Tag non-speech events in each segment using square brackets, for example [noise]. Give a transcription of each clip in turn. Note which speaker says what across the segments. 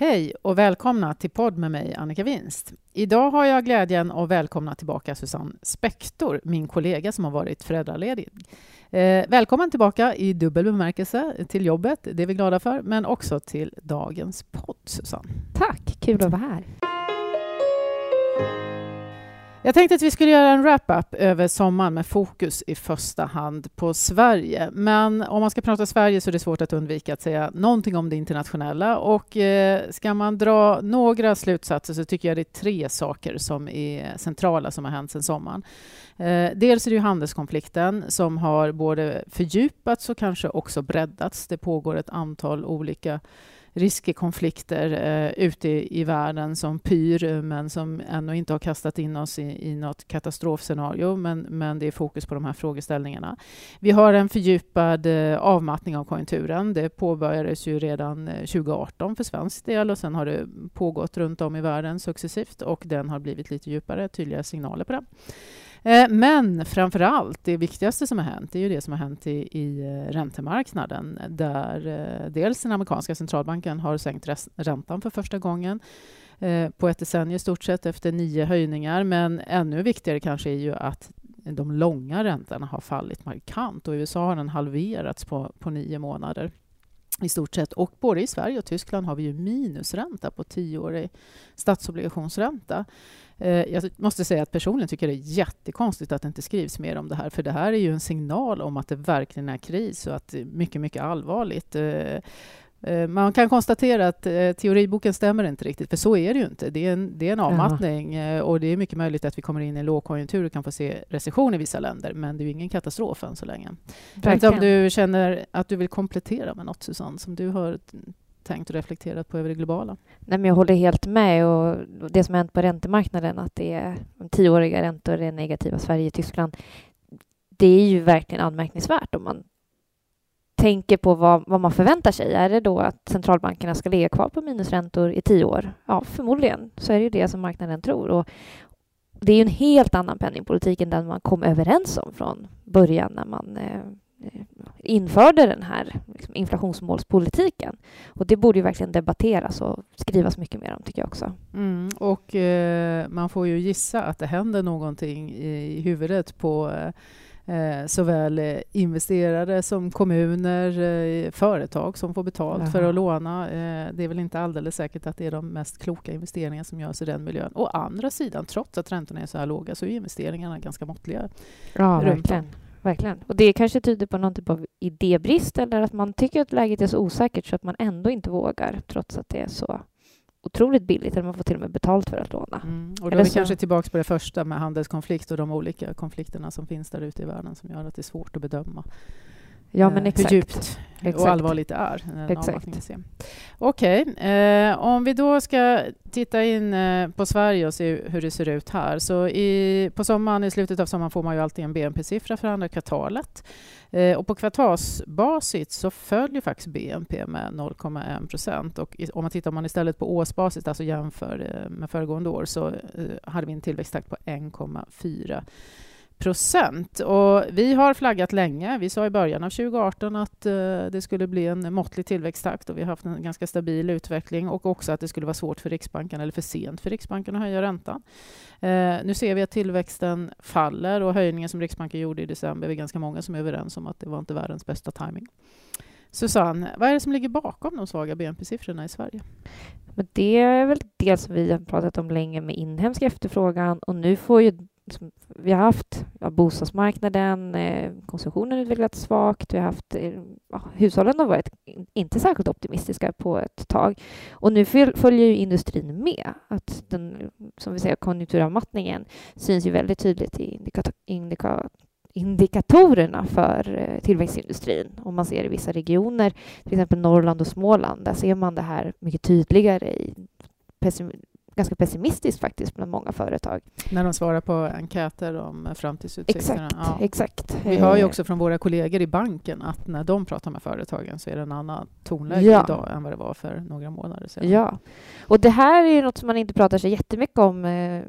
Speaker 1: Hej och välkomna till podd med mig, Annika Winst. Idag har jag glädjen att välkomna tillbaka Susanne Spektor, min kollega som har varit föräldraledig. Eh, välkommen tillbaka i dubbel bemärkelse till jobbet, det är vi glada för, men också till dagens podd, Susanne.
Speaker 2: Tack, kul att vara här.
Speaker 1: Jag tänkte att vi skulle göra en wrap-up över sommaren med fokus i första hand på Sverige. Men om man ska prata Sverige så är det svårt att undvika att säga någonting om det internationella. Och eh, ska man dra några slutsatser så tycker jag det är tre saker som är centrala som har hänt sedan sommaren. Eh, dels är det ju handelskonflikten som har både fördjupats och kanske också breddats. Det pågår ett antal olika riskekonflikter eh, ute i, i, världen som pyr, eh, men som ännu inte har kastat in oss i, i något katastrofscenario. Men, men det är fokus på de här frågeställningarna. Vi har en fördjupad eh, avmattning av konjunkturen. Det påbörjades ju redan eh, 2018 för svensk del och sen har det pågått runt om i världen successivt och den har blivit lite djupare, tydliga signaler på det. Eh, men framför allt, det viktigaste som har hänt, är ju det som har hänt i, i eh, räntemarknaden där eh, dels den amerikanska centralbanken har sänkt räntan för första gången eh, på ett decennium i stort sett efter nio höjningar. Men ännu viktigare kanske är ju att de långa räntorna har fallit markant och i USA har den halverats på, på nio månader i stort sett. Och både i Sverige och Tyskland har vi ju minusränta på tioårig statsobligationsränta. Eh, jag måste säga att personligen tycker det är jättekonstigt att det inte skrivs mer om det här, för det här är ju en signal om att det verkligen är kris och att det är mycket, mycket allvarligt. Eh, eh, man kan konstatera att teoriboken stämmer inte riktigt, för så är det ju inte. Det är en, det är en avmattning ja. och det är mycket möjligt att vi kommer in i en lågkonjunktur och kan få se recession i vissa länder, men det är ju ingen katastrof än så länge. Jag vet inte om du känner att du vill komplettera med något, Susanne, som du har tänkt och reflekterat på över det globala?
Speaker 2: Nej, men jag håller helt med. Och det som har hänt på räntemarknaden, att det är tioåriga räntor är negativa, Sverige och Tyskland, det är ju verkligen anmärkningsvärt om man tänker på vad, vad, man förväntar sig. Är det då att centralbankerna ska ligga kvar på minusräntor i tio år? Ja, förmodligen så är det ju det som marknaden tror. Och det är ju en helt annan penningpolitik än den man kom överens om från början när man eh, införde den här liksom, inflationsmålspolitiken. Och det borde ju verkligen debatteras och skrivas mycket mer om, tycker jag också.
Speaker 1: Mm, och eh, man får ju gissa att det händer någonting i huvudet på eh, såväl eh, investerare som kommuner, eh, företag som får betalt Jaha. för att låna. Eh, det är väl inte alldeles säkert att det är de mest kloka investeringarna som görs i den miljön. Å andra sidan, trots att räntorna är så här låga, så är investeringarna ganska måttliga.
Speaker 2: Ja, verkligen. Om verkligen. Och det kanske tyder på någon typ av idébrist eller att man tycker att läget är så osäkert så att man ändå inte vågar trots att det är så otroligt billigt, eller man får till och med betalt för att låna.
Speaker 1: Mm. Och då är vi så... kanske tillbaka på det första med handelskonflikt och de olika konflikterna som finns där ute i världen som gör att det är svårt att bedöma
Speaker 2: Ja, men exakt.
Speaker 1: hur djupt exakt. och allvarligt det är. Exakt. Okej, okay. eh, om vi då ska titta in eh, på Sverige och se hur det ser ut här. Så i, på sommaren, i slutet av sommaren får man ju alltid en BNP-siffra för andra kvartalet. Eh, och på kvartalsbasis så följer faktiskt BNP med 0,1 procent. Och om man tittar om man istället på årsbasis, alltså jämför eh, med föregående år, så eh, hade vi en tillväxttakt på 1,4 procent. Och vi har flaggat länge. Vi sa i början av 2018 att eh, det skulle bli en måttlig tillväxttakt och vi har haft en ganska stabil utveckling och också att det skulle vara svårt för Riksbanken eller för sent för Riksbanken att höja räntan. Eh, nu ser vi att tillväxten faller och höjningen som Riksbanken gjorde i december är vi ganska många som är överens om att det var inte världens bästa timing. Susanne, vad är det som ligger bakom de svaga BNP-siffrorna i Sverige?
Speaker 2: Men det är väl dels som vi har pratat om länge med inhemsk efterfrågan och nu får ju vi har haft ja, bostadsmarknaden, eh, konsumtionen utvecklats svagt, vi har haft, eh, ja, hushållen har varit inte särskilt optimistiska på ett tag. Och nu följer ju industrin med. Att den, som vi säger, konjunkturavmattningen syns ju väldigt tydligt i indikator, indikatorerna för eh, tillväxtindustrin. Om man ser i vissa regioner, till exempel Norrland och Småland, där ser man det här mycket tydligare i ganska pessimistiskt faktiskt bland många företag.
Speaker 1: När de svarar på enkäter om framtidsutsikterna?
Speaker 2: Exakt, ja. exakt.
Speaker 1: Vi hör ju också från våra kollegor i banken att när de pratar med företagen så är det en annan tonläge ja. idag än vad det var för några månader sedan.
Speaker 2: Ja, och det här är ju något som man inte pratar så jättemycket om eh,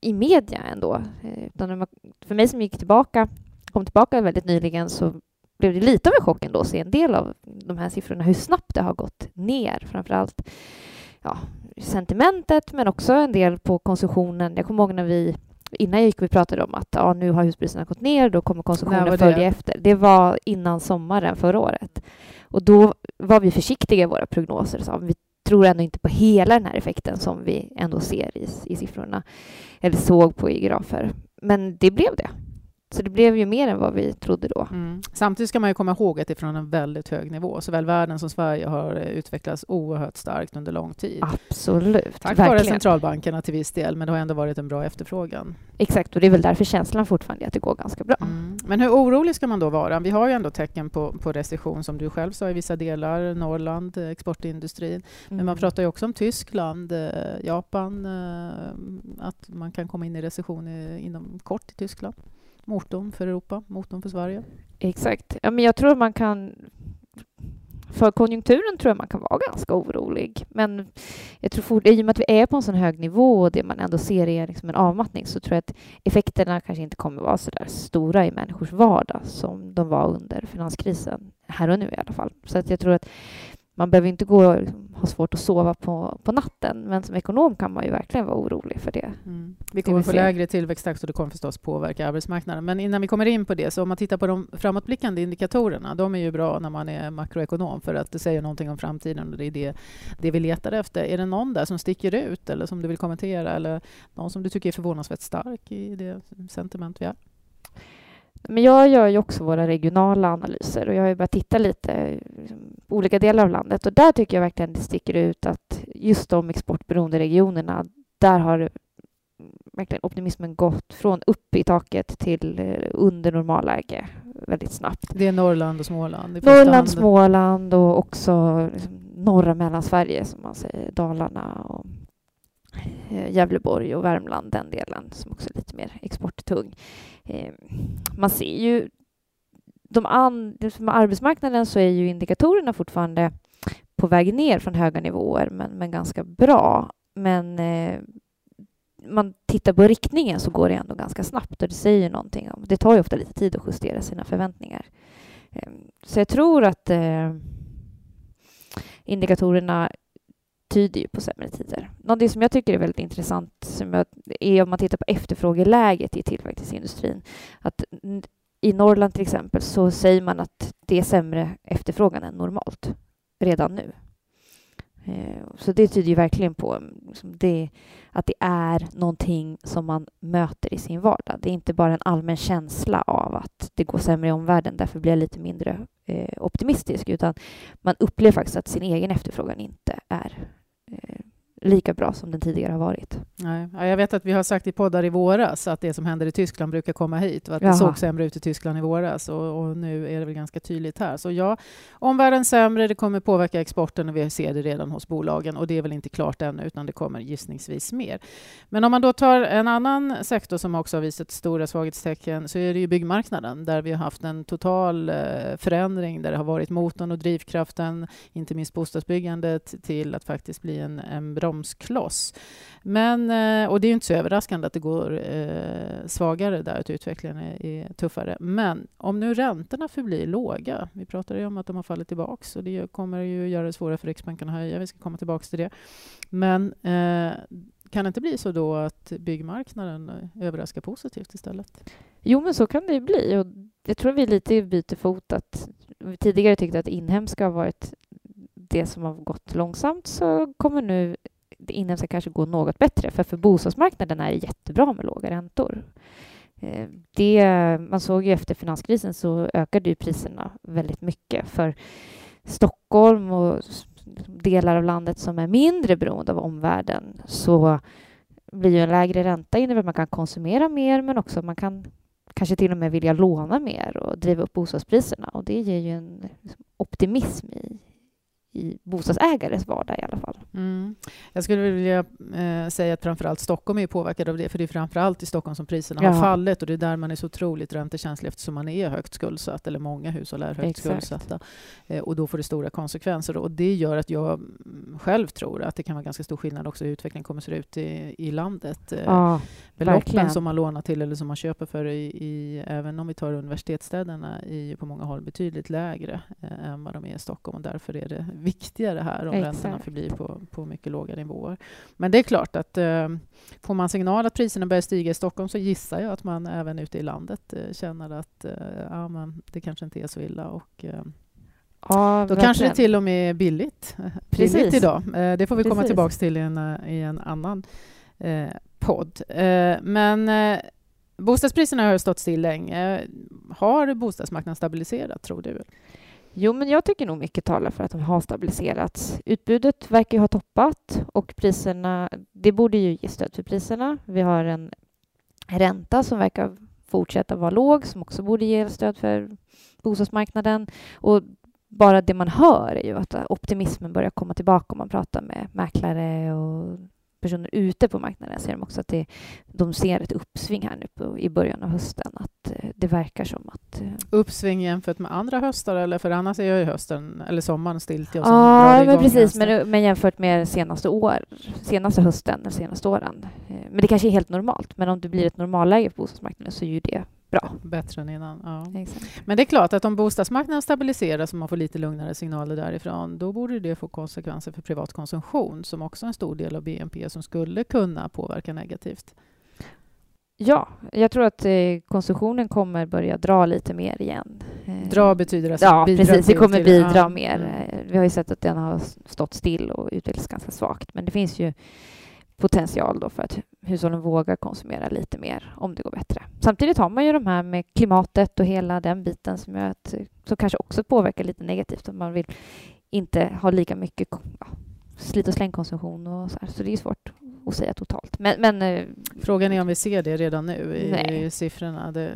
Speaker 2: i media ändå. Eh, utan för mig som gick tillbaka, kom tillbaka väldigt nyligen så blev det lite av en chock ändå att se en del av de här siffrorna, hur snabbt det har gått ner, framför allt ja, sentimentet men också en del på konsumtionen. Jag kommer ihåg när vi Innan jag gick vi pratade om att ja, nu har huspriserna gått ner, då kommer konsumtionen följa efter. Det var innan sommaren förra året. Och då var vi försiktiga i våra prognoser. Så vi tror ändå inte på hela den här effekten som vi ändå ser i, i siffrorna, eller såg på i grafer. Men det blev det. Så det blev ju mer än vad vi trodde då. Mm.
Speaker 1: Samtidigt ska man ju komma ihåg att det är från en väldigt hög nivå. Såväl världen som Sverige har utvecklats oerhört starkt under lång tid.
Speaker 2: Absolut.
Speaker 1: Tack vare centralbankerna till viss del, men det har ändå varit en bra efterfrågan.
Speaker 2: Exakt, och det är väl därför känslan fortfarande är att det går ganska bra. Mm.
Speaker 1: Men hur orolig ska man då vara? Vi har ju ändå tecken på, på recession, som du själv sa, i vissa delar, Norrland, exportindustrin. Mm. Men man mm. pratar ju också om Tyskland, eh, Japan, eh, att man kan komma in i recession inom kort i Tyskland motorn för Europa, motorn för Sverige.
Speaker 2: Exakt. Ja, men jag tror man kan... För konjunkturen tror jag man kan vara ganska orolig. Men jag tror fort, i och med att vi är på en sån hög nivå och det man ändå ser är liksom en avmattning så tror jag att effekterna kanske inte kommer vara så där stora i människors vardag som de var under finanskrisen, här och nu i alla fall. Så att jag tror att man behöver inte gå och liksom, ha svårt att sova på, på natten, men som ekonom kan man ju verkligen vara orolig för det. Mm.
Speaker 1: Vi kommer få lägre tillväxttakt och det kommer förstås påverka arbetsmarknaden. Men innan vi kommer in på det, så om man tittar på de framåtblickande indikatorerna, de är ju bra när man är makroekonom för att det säger någonting om framtiden och det är det, det vi letar efter. Är det någon där som sticker ut eller som du vill kommentera eller någon som du tycker är förvånansvärt stark i det sentiment vi är?
Speaker 2: Men jag gör ju också våra regionala analyser och jag har ju börjat titta lite liksom, på olika delar av landet och där tycker jag verkligen det sticker ut att just de exportberoende regionerna, där har verkligen optimismen gått från upp i taket till eh, under normalläge väldigt snabbt.
Speaker 1: Det är Norrland och Småland?
Speaker 2: Norrland, Småland och också liksom norra Mellansverige som man säger, Dalarna och Eh, Gävleborg och Värmland, den delen som också är lite mer exporttung. Eh, man ser ju de an, med arbetsmarknaden så är ju indikatorerna fortfarande på väg ner från höga nivåer, men, men ganska bra. Men eh, man tittar på riktningen så går det ändå ganska snabbt och det säger någonting om... Det tar ju ofta lite tid att justera sina förväntningar. Eh, så jag tror att eh, indikatorerna tyder ju på sämre tider. Någonting som jag tycker är väldigt intressant som jag, är om man tittar på efterfrågeläget i tillverkningsindustrin. Att I Norrland till exempel så säger man att det är sämre efterfrågan än normalt redan nu. Eh, så det tyder ju verkligen på mm, liksom det, att det är någonting som man möter i sin vardag. Det är inte bara en allmän känsla av att det går sämre i omvärlden, därför blir jag lite mindre eh, optimistisk, utan man upplever faktiskt att sin egen efterfrågan inte är eh, lika bra som den tidigare har varit.
Speaker 1: Nej. jag vet att vi har sagt i poddar i våras att det som händer i Tyskland brukar komma hit och att Jaha. det såg sämre ut i Tyskland i våras och, och, nu är det väl ganska tydligt här. Så ja, omvärlden sämre, det kommer påverka exporten och vi ser det redan hos bolagen och det är väl inte klart ännu utan det kommer gissningsvis mer. Men om man då tar en annan sektor som också har visat stora svaghetstecken så är det ju byggmarknaden där vi har haft en total eh, förändring där det har varit motorn och drivkraften, inte minst bostadsbyggandet, till att faktiskt bli en, en bra bromskloss. Men, eh, och det är ju inte så överraskande att det går eh, svagare där, att utvecklingen är, tuffare. Men om nu räntorna förblir låga, vi pratade ju om att de har fallit tillbaka och det kommer ju göra det svårare för Riksbanken att höja, vi ska komma tillbaka till det. Men eh, kan det inte bli så då att byggmarknaden överraskar positivt istället?
Speaker 2: Jo, men så kan det ju bli. Och jag tror vi lite byter fot. Att vi tidigare tyckte att inhemska har varit det som har gått långsamt så kommer nu det inhemska kanske går något bättre, för för bostadsmarknaden är det jättebra med låga räntor. Eh, det, man såg ju efter finanskrisen så ökade ju priserna väldigt mycket för Stockholm och delar av landet som är mindre beroende av omvärlden så blir ju en lägre ränta innebär att man kan konsumera mer men också man kan kanske till och med vilja låna mer och driva upp bostadspriserna och det ger ju en liksom, optimism i, i bostadsägares vardag i alla fall.
Speaker 1: Mm. Jag skulle vilja eh, säga att framförallt Stockholm är påverkad av det, för det är framförallt i Stockholm som priserna ja. har fallit och det är där man är så otroligt räntekänslig eftersom man är högt skuldsatt, eller många hushåll är högt Exakt. skuldsatta. Eh, och då får det stora konsekvenser och det gör att jag själv tror att det kan vara ganska stor skillnad också hur utvecklingen kommer att se ut i, i landet. Eh, ja, beloppen verkligen. som man lånar till eller som man köper för, i, i även om vi tar universitetsstäderna, är på många håll betydligt lägre eh, än vad de är i Stockholm och därför är det viktigare här om
Speaker 2: Exakt.
Speaker 1: räntorna förblir på, på mycket låga nivåer. Men det är klart att eh, får man signal att priserna börjar stiga i Stockholm så gissar jag att man även ute i landet eh, känner att eh, ja, men det kanske inte är så illa. Och, eh,
Speaker 2: Ja,
Speaker 1: då kanske det till och med är billigt,
Speaker 2: Precis.
Speaker 1: billigt idag. Eh, det får vi komma
Speaker 2: Precis.
Speaker 1: tillbaka till i en, eh, i en annan eh, podd. Eh, men eh, bostadspriserna har stått still länge. Har bostadsmarknaden stabiliserat, tror du?
Speaker 2: Jo, men jag tycker nog mycket talar för att de har stabiliserats. Utbudet verkar ju ha toppat och priserna, det borde ju ge stöd för priserna. Vi har en ränta som verkar fortsätta vara låg, som också borde ge stöd för bostadsmarknaden. Och bara det man hör är ju att optimismen börjar komma tillbaka om man pratar med mäklare och personer ute på marknaden ser de också att det, de ser ett uppsving här nu på, i början av hösten. Att eh, det verkar som att... eh,
Speaker 1: Uppsving jämfört med andra höstar? Eller för annars är ju hösten eller sommaren stiltje och
Speaker 2: Ja, men precis. Men, men jämfört med senaste år, senaste hösten eller senaste åren. Eh, Men det kanske är helt normalt. Men om det blir ett normalläge på bostadsmarknaden så är ju det bra.
Speaker 1: Bättre än innan. Ja.
Speaker 2: Exakt.
Speaker 1: Men det är klart att om bostadsmarknaden stabiliseras och man får lite lugnare signaler därifrån, då borde det få konsekvenser för privat konsumtion, som också är en stor del av BNP, som skulle kunna påverka negativt.
Speaker 2: Ja, jag tror att eh, konsumtionen kommer börja dra lite mer igen. Eh,
Speaker 1: Dra betyder alltså
Speaker 2: Ja, precis. Det kommer bidra
Speaker 1: ja.
Speaker 2: mer.
Speaker 1: Mm.
Speaker 2: Eh, Vi har ju sett att den har stått still och utvecklats ganska svagt. Men det finns ju potential då för att hushållen vågar konsumera lite mer om det går bättre. Samtidigt har man ju de här med klimatet och hela den biten som, gör att, som kanske också påverkar lite negativt. Att man vill inte ha lika mycket ja, slit och slängkonsumtion och så här. Så det är svårt att säga totalt. Men, men eh,
Speaker 1: Frågan är om vi ser det redan nu i,
Speaker 2: Nej.
Speaker 1: siffrorna. Det,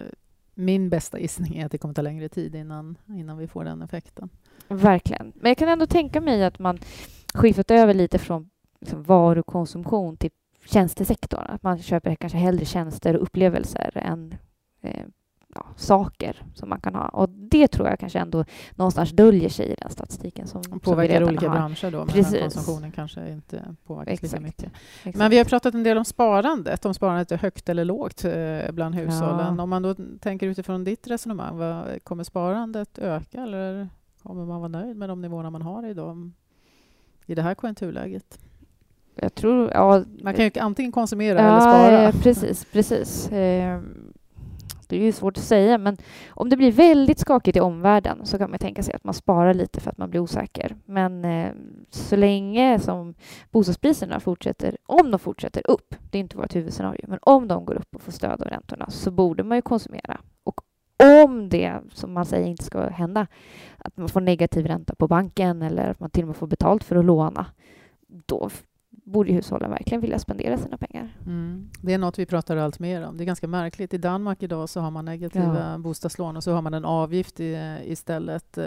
Speaker 1: min bästa gissning är att det kommer ta längre tid innan, innan vi får den effekten.
Speaker 2: Verkligen. Men jag kan ändå tänka mig att man skiftat över lite från liksom, varukonsumtion till tjänstesektorn. Att man köper kanske hellre tjänster och upplevelser än eh, ja, saker som man kan ha. Och det tror jag kanske ändå någonstans döljer sig i den statistiken som, som
Speaker 1: Påverkar
Speaker 2: redan
Speaker 1: olika
Speaker 2: har.
Speaker 1: branscher då, men
Speaker 2: Precis.
Speaker 1: konsumtionen kanske inte påverkas lika
Speaker 2: Exakt.
Speaker 1: mycket.
Speaker 2: Exakt.
Speaker 1: Men vi har pratat en del om sparandet, om sparandet är högt eller lågt eh, bland hushållen.
Speaker 2: Ja.
Speaker 1: Om man då tänker utifrån ditt resonemang, vad, kommer sparandet öka eller kommer man vara nöjd med de nivåerna man har idag i det här konjunkturläget?
Speaker 2: Jag tror... Ja,
Speaker 1: Man kan ju antingen konsumera eller spara.
Speaker 2: Ja, precis, precis. Eh, Det är ju svårt att säga, men om det blir väldigt skakigt i omvärlden så kan man tänka sig att man sparar lite för att man blir osäker. Men eh, så länge som bostadspriserna fortsätter, om de fortsätter upp, det är inte vårt huvudscenario, men om de går upp och får stöd av räntorna så borde man ju konsumera. Och om det, som man säger, inte ska hända, att man får negativ ränta på banken eller att man till och med får betalt för att låna, då borde hushållen verkligen vilja spendera sina pengar.
Speaker 1: Mm. Det är något vi pratar allt mer om. Det är ganska märkligt. I Danmark idag så har man negativa
Speaker 2: Ja.
Speaker 1: bostadslån och så har man en avgift i, istället.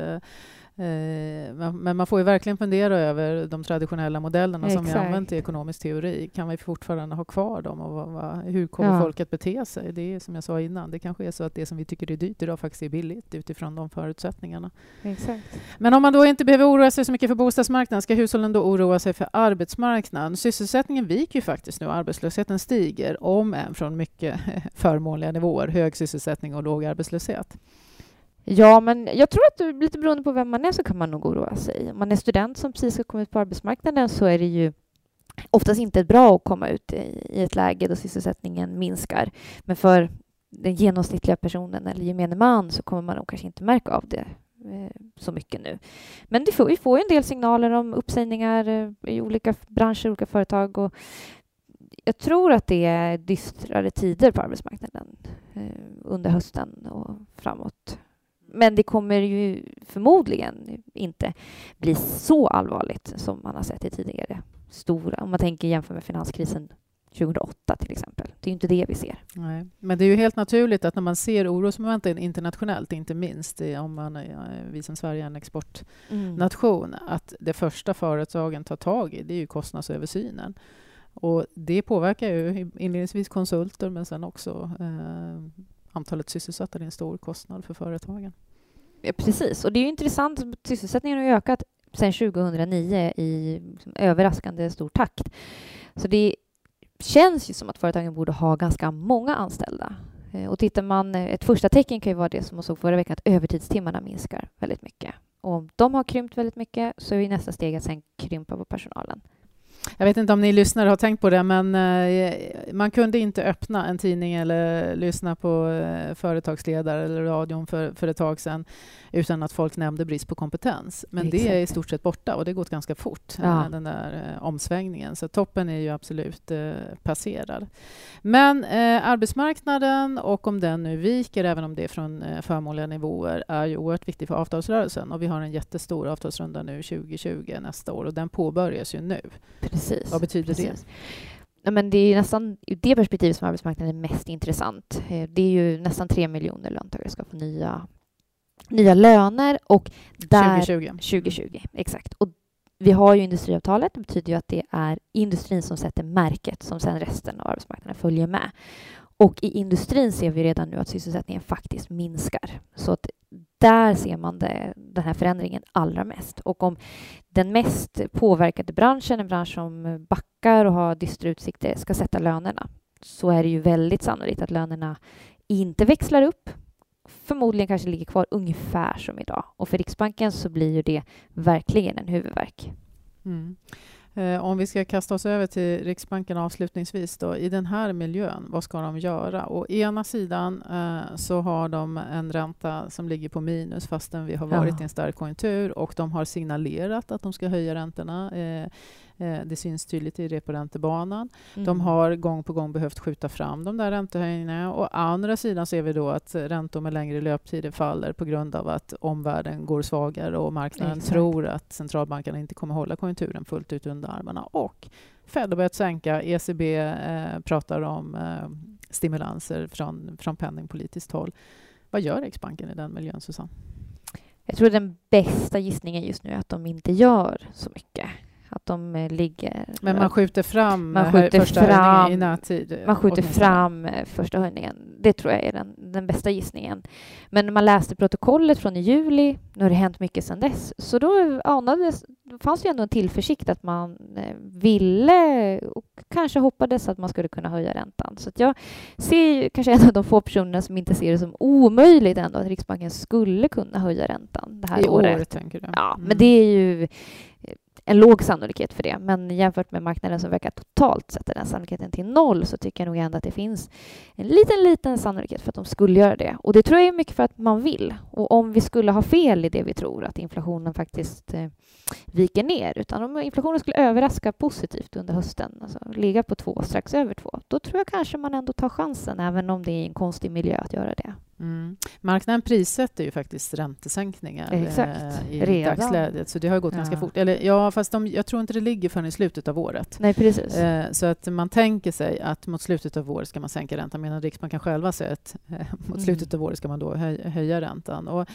Speaker 1: Eh, Men man får ju verkligen fundera över de traditionella modellerna som vi
Speaker 2: Exakt.
Speaker 1: använt i ekonomisk teori. Kan vi fortfarande ha kvar dem? Och hur kommer
Speaker 2: Ja.
Speaker 1: folk att bete sig? Det är som jag sa innan, det kanske är så att det som vi tycker är dyrt idag faktiskt är billigt utifrån de förutsättningarna.
Speaker 2: Exakt.
Speaker 1: Men om man då inte behöver oroa sig så mycket för bostadsmarknaden, ska hushållen då oroa sig för arbetsmarknaden? Sysselsättningen viker ju faktiskt nu, arbetslösheten stiger, om än från mycket [laughs] förmånliga nivåer, hög sysselsättning och låg arbetslöshet.
Speaker 2: Ja, men jag tror att lite beroende på vem man är så kan man nog oroa sig. Om man är student som precis har kommit ut på arbetsmarknaden så är det ju oftast inte bra att komma ut i, ett läge då sysselsättningen minskar. Men för den genomsnittliga personen eller gemene man så kommer man nog kanske inte märka av det eh, så mycket nu. Men får, vi får ju en del signaler om uppsägningar eh, i olika branscher, olika företag och jag tror att det är dystrare tider på arbetsmarknaden eh, under hösten och framåt. Men det kommer ju förmodligen inte bli så allvarligt som man har sett i tidigare stora, om man tänker jämför med finanskrisen 2008 till exempel. Det är ju inte det vi ser.
Speaker 1: Nej. Men det är ju helt naturligt att när man ser orosmomenten internationellt, inte minst om man, vi som Sverige är en exportnation, att det första företagen tar tag i det är ju kostnadsöversynen. Och det påverkar ju inledningsvis konsulter men sen också eh, antalet sysselsatta. Det är en stor kostnad för företagen.
Speaker 2: Ja, precis, och det är ju intressant. Sysselsättningen har ju ökat sedan 2009 i liksom överraskande stor takt. Så det känns ju som att företagen borde ha ganska många anställda. Eh, och tittar man, eh, ett första tecken kan ju vara det som man såg förra veckan, att övertidstimmarna minskar väldigt mycket. Och om de har krympt väldigt mycket så är nästa steg att sen krympa på personalen.
Speaker 1: Jag vet inte om ni lyssnare har tänkt på det, men eh, man kunde inte öppna en tidning eller lyssna på eh, företagsledare eller radion för, för ett tag sedan utan att folk nämnde brist på kompetens. Men Exakt. det är i stort sett borta och det har gått ganska fort, ja. den där omsvängningen. Så toppen är ju absolut eh, passerad. Men eh, arbetsmarknaden och om den nu viker, även om det är från eh, förmånliga nivåer, är ju oerhört viktig för avtalsrörelsen och vi har en jättestor avtalsrunda nu 2020 nästa år och den påbörjas ju nu.
Speaker 2: Precis.
Speaker 1: Vad betyder
Speaker 2: Precis. det? Men det är nästan ur det perspektivet som arbetsmarknaden är mest intressant. Eh, det är ju nästan tre miljoner löntagare ska få nya, nya löner och där...
Speaker 1: 2020.
Speaker 2: 2020, exakt. Och vi har ju industriavtalet. Det betyder ju att det är industrin som sätter märket som sen resten av arbetsmarknaden följer med. Och i industrin ser vi redan nu att sysselsättningen faktiskt minskar. Så att där ser man det, den här förändringen allra mest. Och om den mest påverkade branschen, en bransch som backar och har dystra utsikter, ska sätta lönerna så är det ju väldigt sannolikt att lönerna inte växlar upp. Förmodligen kanske ligger kvar ungefär som idag. Och för Riksbanken så blir ju det verkligen en huvudvärk.
Speaker 1: Mm. Eh, om vi ska kasta oss över till Riksbanken avslutningsvis då, i den här miljön, vad ska de göra? Å ena sidan eh, så har de en ränta som ligger på minus fastän vi har varit ja. i en stark konjunktur och de har signalerat att de ska höja räntorna. Eh, Eh, det syns tydligt i reporäntebanan. Mm. De har gång på gång behövt skjuta fram de där räntehöjningarna. Å andra sidan ser vi då att räntor med längre löptider faller på grund av att omvärlden går svagare och marknaden Exakt. tror att centralbankerna inte kommer hålla konjunkturen fullt ut under armarna. Och Fed har börjat sänka. ECB eh, pratar om eh, stimulanser från, från penningpolitiskt håll. Vad gör Riksbanken i den miljön, Susanne?
Speaker 2: Jag tror den bästa gissningen just nu är att de inte gör så mycket att de eh, ligger...
Speaker 1: Men man skjuter fram man skjuter första fram, höjningen i närtid?
Speaker 2: Man skjuter fram eh, första höjningen. Det tror jag är den, den bästa gissningen. Men när man läste protokollet från i juli, nu har det hänt mycket sedan dess, så då anades, fanns det ju ändå en tillförsikt att man eh, ville och kanske hoppades att man skulle kunna höja räntan. Så jag ser kanske en av de få personerna som inte ser det som omöjligt ändå att Riksbanken skulle kunna höja räntan det här
Speaker 1: I
Speaker 2: året.
Speaker 1: år, tänker du?
Speaker 2: Ja, mm. men det är ju en låg sannolikhet för det. Men jämfört med marknaden som verkar totalt sätta den sannolikheten till noll så tycker jag nog ändå att det finns en liten, liten sannolikhet för att de skulle göra det. Och det tror jag är mycket för att man vill. Och om vi skulle ha fel i det vi tror, att inflationen faktiskt eh, viker ner, utan om inflationen skulle överraska positivt under hösten, alltså ligga på två, strax över två, då tror jag kanske man ändå tar chansen, även om det är en konstig miljö att göra det.
Speaker 1: Mm. Marknaden prissätter ju faktiskt räntesänkningar
Speaker 2: Exakt.
Speaker 1: Eh, i Redan. dagsläget, så det har gått ja. ganska fort. Eller, ja, fast de, jag tror inte det ligger förrän i slutet av året.
Speaker 2: Nej, precis.
Speaker 1: Eh, så att man tänker sig att mot slutet av året ska man sänka räntan, medan Riksbanken själva säger att eh, mot mm. slutet av året ska man då höj, höja räntan. Och,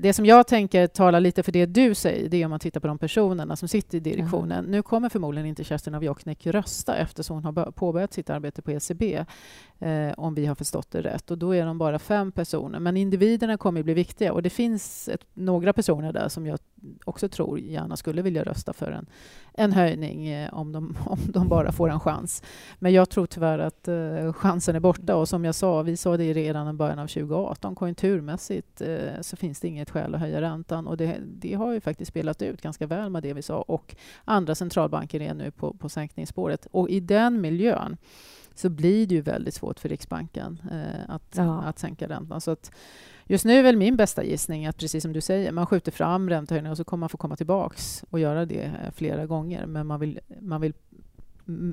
Speaker 1: det som jag tänker talar lite för det du säger, det är om man tittar på de personerna som sitter i direktionen. Mm. Nu kommer förmodligen inte Kerstin av Jokknäck rösta eftersom hon har påbörjat sitt arbete på ECB, om vi har förstått det rätt. Och då är de bara fem personer. Men individerna kommer att bli viktiga. Och det finns ett, några personer där som jag också tror gärna skulle vilja rösta för en, en höjning eh, om, de, [laughs] om de bara får en chans. Men jag tror tyvärr att eh, chansen är borta. Och som jag sa, vi sa det redan i början av 2018, konjunkturmässigt eh, så finns det inget skäl att höja räntan. Och det, det, har ju faktiskt spelat ut ganska väl med det vi sa. Och andra centralbanker är nu på, på sänkningsspåret. Och i den miljön så blir det ju väldigt svårt för Riksbanken eh, att, ja. att sänka räntan. Så att just nu är väl min bästa gissning att precis som du säger, man skjuter fram räntehöjningen och så kommer man få komma tillbaks och göra det eh, flera gånger. Men man vill, man vill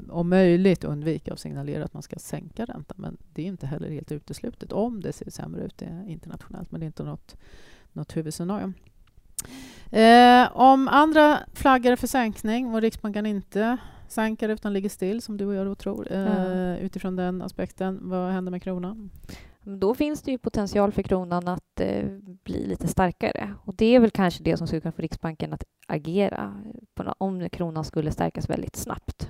Speaker 1: om möjligt undvika att signalera att man ska sänka räntan. Men det är inte heller helt uteslutet om det ser sämre ut eh, internationellt. Men det är inte något, något huvudscenario. Eh, om andra flaggar för sänkning och Riksbanken inte sänker utan ligger still, som du och jag då tror, mm. utifrån den aspekten. Vad händer med kronan?
Speaker 2: Då finns det ju potential för kronan att eh, bli lite starkare. Och Det är väl kanske det som skulle kunna få Riksbanken att agera om kronan skulle stärkas väldigt snabbt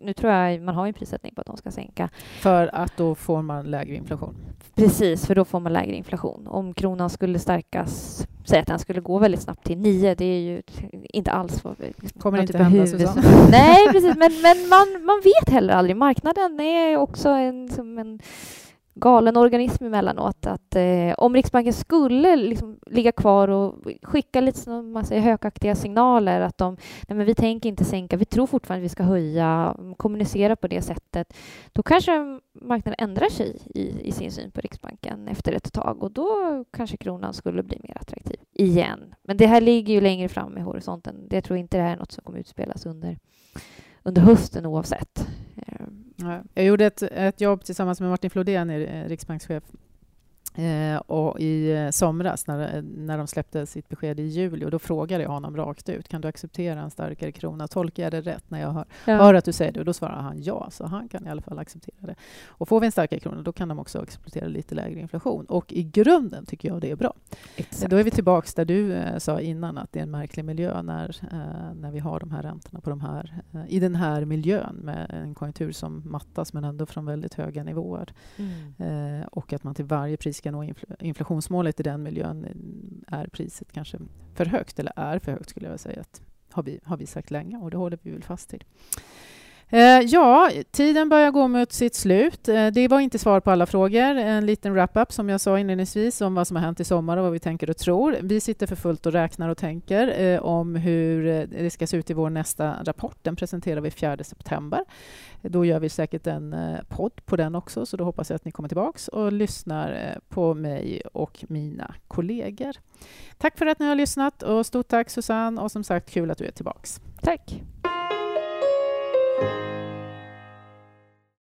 Speaker 2: nu tror jag man har en prissättning på att de ska sänka.
Speaker 1: För att då får man lägre inflation?
Speaker 2: Precis, för då får man lägre inflation. Om kronan skulle stärkas, säg att den skulle gå väldigt snabbt till 9, det är ju inte alls vad
Speaker 1: liksom, Kommer inte typ hända, Susanne. [laughs]
Speaker 2: Nej, precis, men, men man, man vet heller aldrig. Marknaden är också en, som en galen organism emellanåt. Att, eh, om Riksbanken skulle liksom ligga kvar och skicka lite som man säger, hökaktiga signaler att de, nej men vi tänker inte sänka, vi tror fortfarande att vi ska höja, kommunicera på det sättet, då kanske marknaden ändrar sig i, i sin syn på Riksbanken efter ett tag och då kanske kronan skulle bli mer attraktiv igen. Men det här ligger ju längre fram i horisonten. Jag tror inte det här är något som kommer utspelas under, under hösten oavsett.
Speaker 1: Jag gjorde ett, ett jobb tillsammans med Martin Flodén, eh, riksbankschef, och i eh, somras när, när de släppte sitt besked i juli och då frågade jag honom rakt ut, kan du acceptera en starkare krona? Tolkar jag det rätt när jag hör, ja. hör att du säger det? Och då svarar han ja, så han kan i alla fall acceptera det. Och får vi en starkare krona, då kan de också acceptera lite lägre inflation. Och i grunden tycker jag det är bra. Exakt. Då är vi tillbaka där du eh, sa innan att det är en märklig miljö när, eh, när vi har de här räntorna på de här, eh, i den här miljön med en konjunktur som mattas men ändå från väldigt höga nivåer. Mm. Eh, och att man till varje pris ska nå inflationsmålet i den miljön eh, är priset kanske för högt, eller är för högt skulle jag säga, att har vi, har vi sagt länge och det håller vi väl fast vid. Eh, ja, tiden börjar gå mot sitt slut. Eh, det var inte svar på alla frågor. En liten wrap-up som jag sa inledningsvis om vad som har hänt i sommar och vad vi tänker och tror. Vi sitter för fullt och räknar och tänker eh, om hur eh, det ska se ut i vår nästa rapport. Den presenterar vi 4 september. Då gör vi säkert en eh, podd på den också, så då hoppas jag att ni kommer tillbaks och lyssnar eh, på mig och mina kollegor. Tack för att ni har lyssnat och stort tack Susanne och som sagt kul att du är tillbaks.
Speaker 2: Tack!